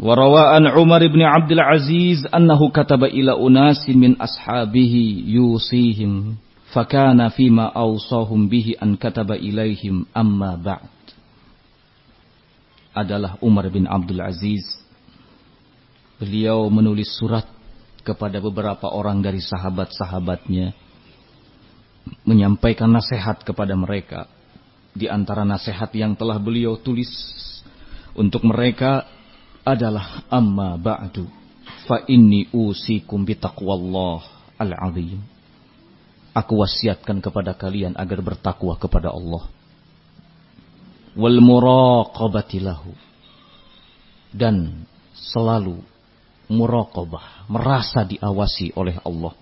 وروى عن عمر بن عبد العزيز أنه كتب إلى أناس من أصحابه يوصيهم فكان فيما أوصاهم به أن كتب إليهم أما بعد adalah Umar bin Abdul Aziz. Beliau menulis surat kepada beberapa orang dari sahabat-sahabatnya menyampaikan nasihat kepada mereka. Di antara nasihat yang telah beliau tulis untuk mereka adalah amma ba'du fa inni usikum bitaqwallah al-azim. Aku wasiatkan kepada kalian agar bertakwa kepada Allah. Wal muraqabati lahu. Dan selalu muraqabah, merasa diawasi oleh Allah.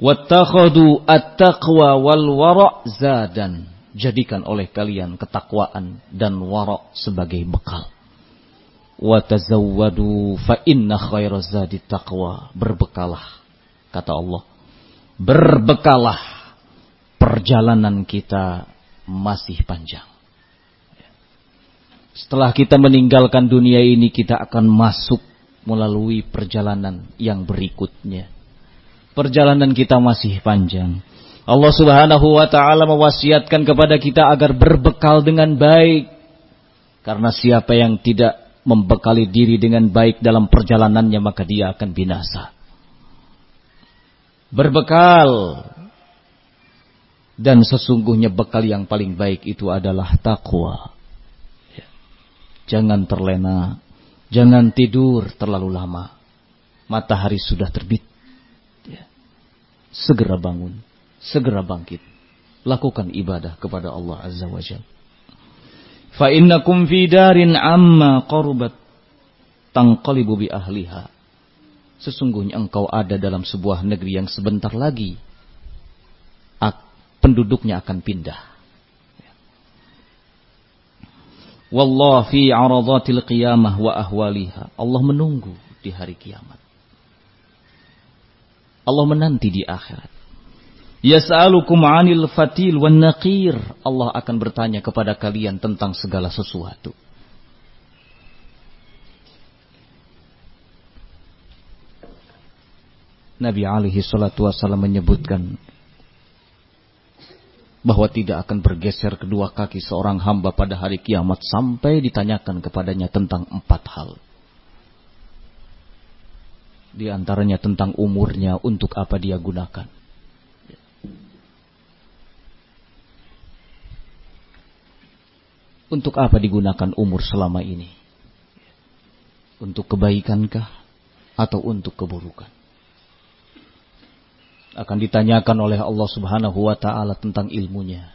Wattakhadu at-taqwa wal wara' zadan. Jadikan oleh kalian ketakwaan dan wara' sebagai bekal wa tazawwadu fa inna khairaz zadi taqwa berbekalah kata Allah. Berbekalah perjalanan kita masih panjang. Setelah kita meninggalkan dunia ini kita akan masuk melalui perjalanan yang berikutnya. Perjalanan kita masih panjang. Allah Subhanahu wa taala mewasiatkan kepada kita agar berbekal dengan baik. Karena siapa yang tidak membekali diri dengan baik dalam perjalanannya maka dia akan binasa. Berbekal dan sesungguhnya bekal yang paling baik itu adalah takwa. Ya. Jangan terlena, jangan tidur terlalu lama. Matahari sudah terbit. Ya. Segera bangun, segera bangkit. Lakukan ibadah kepada Allah Azza wa Jalla. Fa innakum fi darin amma qarubat tanqalibu bi ahliha. Sesungguhnya engkau ada dalam sebuah negeri yang sebentar lagi penduduknya akan pindah. Wallah fi aradatil qiyamah wa ahwaliha. Allah menunggu di hari kiamat. Allah menanti di akhirat. Yas'alukum 'anil fatil wan naqir. Allah akan bertanya kepada kalian tentang segala sesuatu. Nabi alaihi salatu wasallam menyebutkan bahwa tidak akan bergeser kedua kaki seorang hamba pada hari kiamat sampai ditanyakan kepadanya tentang empat hal. Di antaranya tentang umurnya untuk apa dia gunakan Untuk apa digunakan umur selama ini? Untuk kebaikankah atau untuk keburukan? Akan ditanyakan oleh Allah Subhanahu wa taala tentang ilmunya.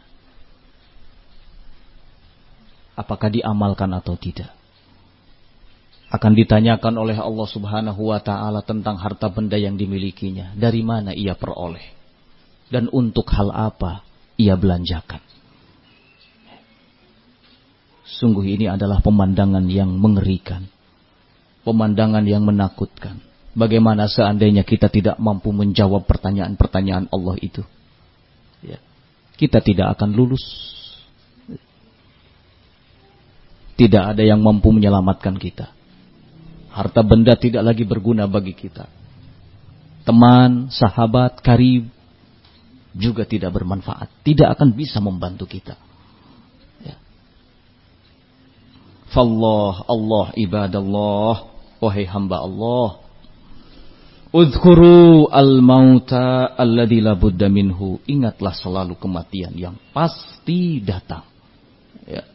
Apakah diamalkan atau tidak? Akan ditanyakan oleh Allah Subhanahu wa taala tentang harta benda yang dimilikinya, dari mana ia peroleh dan untuk hal apa ia belanjakan. Sungguh ini adalah pemandangan yang mengerikan. Pemandangan yang menakutkan. Bagaimana seandainya kita tidak mampu menjawab pertanyaan-pertanyaan Allah itu. Ya. Kita tidak akan lulus. Tidak ada yang mampu menyelamatkan kita. Harta benda tidak lagi berguna bagi kita. Teman, sahabat, karib juga tidak bermanfaat. Tidak akan bisa membantu kita. Fallah, Allah, ibadallah, wahai hamba Allah. Udhkuru al-mauta alladhi labudda minhu. Ingatlah selalu kematian yang pasti datang. Ya.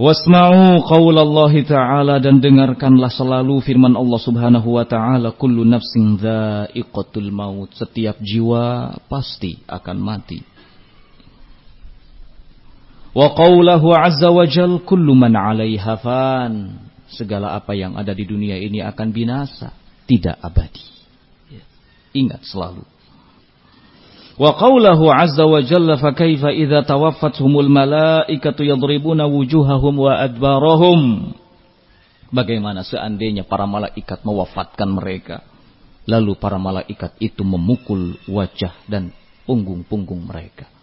Wasma'u qawlallahi ta'ala dan dengarkanlah selalu firman Allah subhanahu wa ta'ala. Kullu nafsin dha'iqatul maut. Setiap jiwa pasti akan mati. Wa qawlahu azza wa jal kullu man 'alaiha fan. Segala apa yang ada di dunia ini akan binasa, tidak abadi. Ya. Ingat selalu. Wa qawlahu azza wa jalla fa kaifa idza tawaffathumul malaikatu yadribuna wujuhahum wa adbarahum. Bagaimana seandainya para malaikat mewafatkan mereka. Lalu para malaikat itu memukul wajah dan punggung-punggung mereka.